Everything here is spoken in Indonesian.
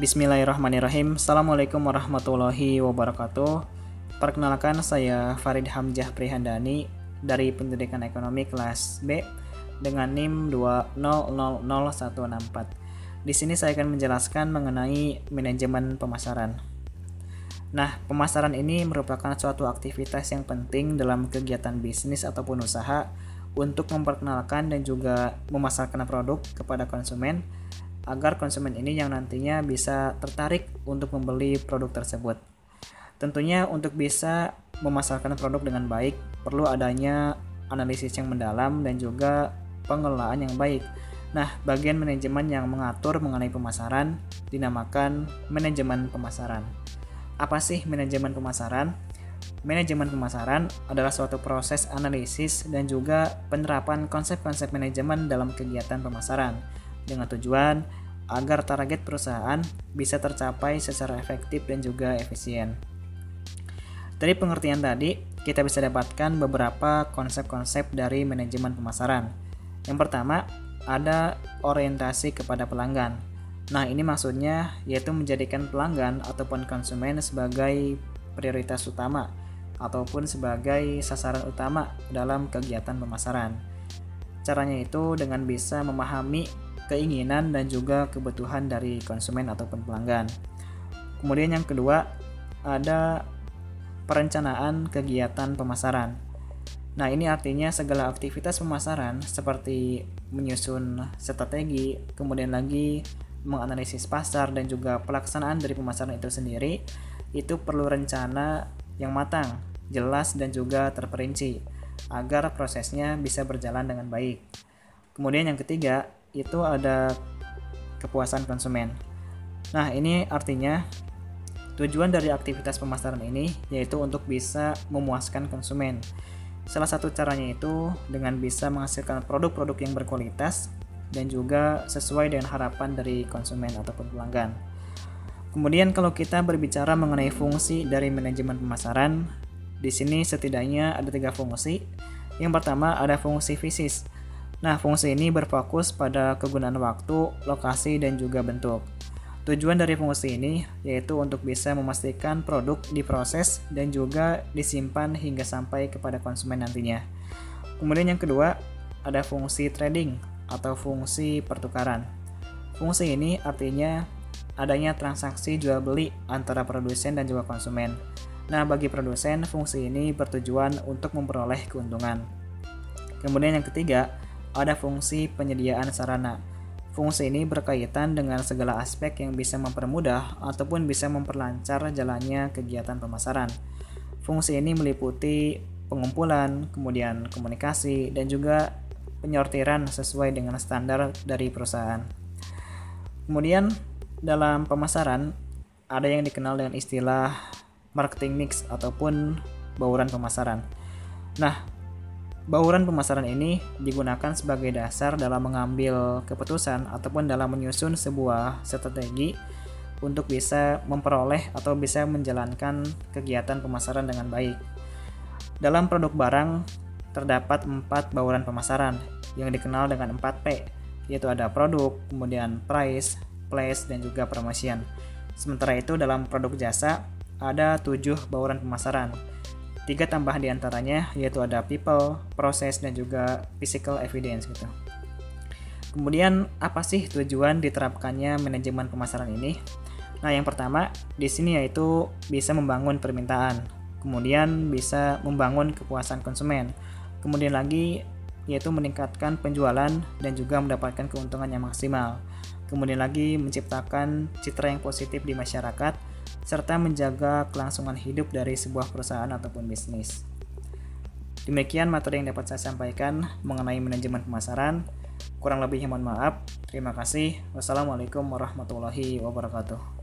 Bismillahirrahmanirrahim. Assalamualaikum warahmatullahi wabarakatuh. Perkenalkan saya Farid Hamzah Prihandani dari Pendidikan Ekonomi kelas B dengan NIM 2000164. Di sini saya akan menjelaskan mengenai manajemen pemasaran. Nah, pemasaran ini merupakan suatu aktivitas yang penting dalam kegiatan bisnis ataupun usaha untuk memperkenalkan dan juga memasarkan produk kepada konsumen agar konsumen ini yang nantinya bisa tertarik untuk membeli produk tersebut. Tentunya untuk bisa memasarkan produk dengan baik perlu adanya analisis yang mendalam dan juga pengelolaan yang baik. Nah, bagian manajemen yang mengatur mengenai pemasaran dinamakan manajemen pemasaran. Apa sih manajemen pemasaran? Manajemen pemasaran adalah suatu proses analisis dan juga penerapan konsep-konsep manajemen dalam kegiatan pemasaran dengan tujuan agar target perusahaan bisa tercapai secara efektif dan juga efisien. Dari pengertian tadi, kita bisa dapatkan beberapa konsep-konsep dari manajemen pemasaran. Yang pertama, ada orientasi kepada pelanggan. Nah, ini maksudnya yaitu menjadikan pelanggan ataupun konsumen sebagai prioritas utama ataupun sebagai sasaran utama dalam kegiatan pemasaran. Caranya itu dengan bisa memahami keinginan dan juga kebutuhan dari konsumen ataupun pelanggan. Kemudian yang kedua ada perencanaan kegiatan pemasaran. Nah, ini artinya segala aktivitas pemasaran seperti menyusun strategi, kemudian lagi menganalisis pasar dan juga pelaksanaan dari pemasaran itu sendiri itu perlu rencana yang matang, jelas dan juga terperinci agar prosesnya bisa berjalan dengan baik. Kemudian yang ketiga, itu ada kepuasan konsumen. Nah, ini artinya tujuan dari aktivitas pemasaran ini yaitu untuk bisa memuaskan konsumen. Salah satu caranya itu dengan bisa menghasilkan produk-produk yang berkualitas dan juga sesuai dengan harapan dari konsumen ataupun pelanggan. Kemudian kalau kita berbicara mengenai fungsi dari manajemen pemasaran, di sini setidaknya ada tiga fungsi. Yang pertama ada fungsi fisis, Nah, fungsi ini berfokus pada kegunaan waktu, lokasi, dan juga bentuk. Tujuan dari fungsi ini yaitu untuk bisa memastikan produk diproses dan juga disimpan hingga sampai kepada konsumen nantinya. Kemudian yang kedua, ada fungsi trading atau fungsi pertukaran. Fungsi ini artinya adanya transaksi jual beli antara produsen dan juga konsumen. Nah, bagi produsen, fungsi ini bertujuan untuk memperoleh keuntungan. Kemudian yang ketiga, ada fungsi penyediaan sarana. Fungsi ini berkaitan dengan segala aspek yang bisa mempermudah ataupun bisa memperlancar jalannya kegiatan pemasaran. Fungsi ini meliputi pengumpulan, kemudian komunikasi, dan juga penyortiran sesuai dengan standar dari perusahaan. Kemudian dalam pemasaran ada yang dikenal dengan istilah marketing mix ataupun bauran pemasaran. Nah, Bauran pemasaran ini digunakan sebagai dasar dalam mengambil keputusan ataupun dalam menyusun sebuah strategi untuk bisa memperoleh atau bisa menjalankan kegiatan pemasaran dengan baik. Dalam produk barang terdapat empat bauran pemasaran yang dikenal dengan 4P, yaitu ada produk, kemudian price, place, dan juga promotion. Sementara itu dalam produk jasa ada tujuh bauran pemasaran, Tiga tambah di antaranya yaitu ada people, proses, dan juga physical evidence gitu. Kemudian apa sih tujuan diterapkannya manajemen pemasaran ini? Nah, yang pertama di sini yaitu bisa membangun permintaan, kemudian bisa membangun kepuasan konsumen, kemudian lagi yaitu meningkatkan penjualan dan juga mendapatkan keuntungan yang maksimal. Kemudian lagi menciptakan citra yang positif di masyarakat serta menjaga kelangsungan hidup dari sebuah perusahaan ataupun bisnis. Demikian materi yang dapat saya sampaikan mengenai manajemen pemasaran. Kurang lebihnya mohon maaf. Terima kasih. Wassalamualaikum warahmatullahi wabarakatuh.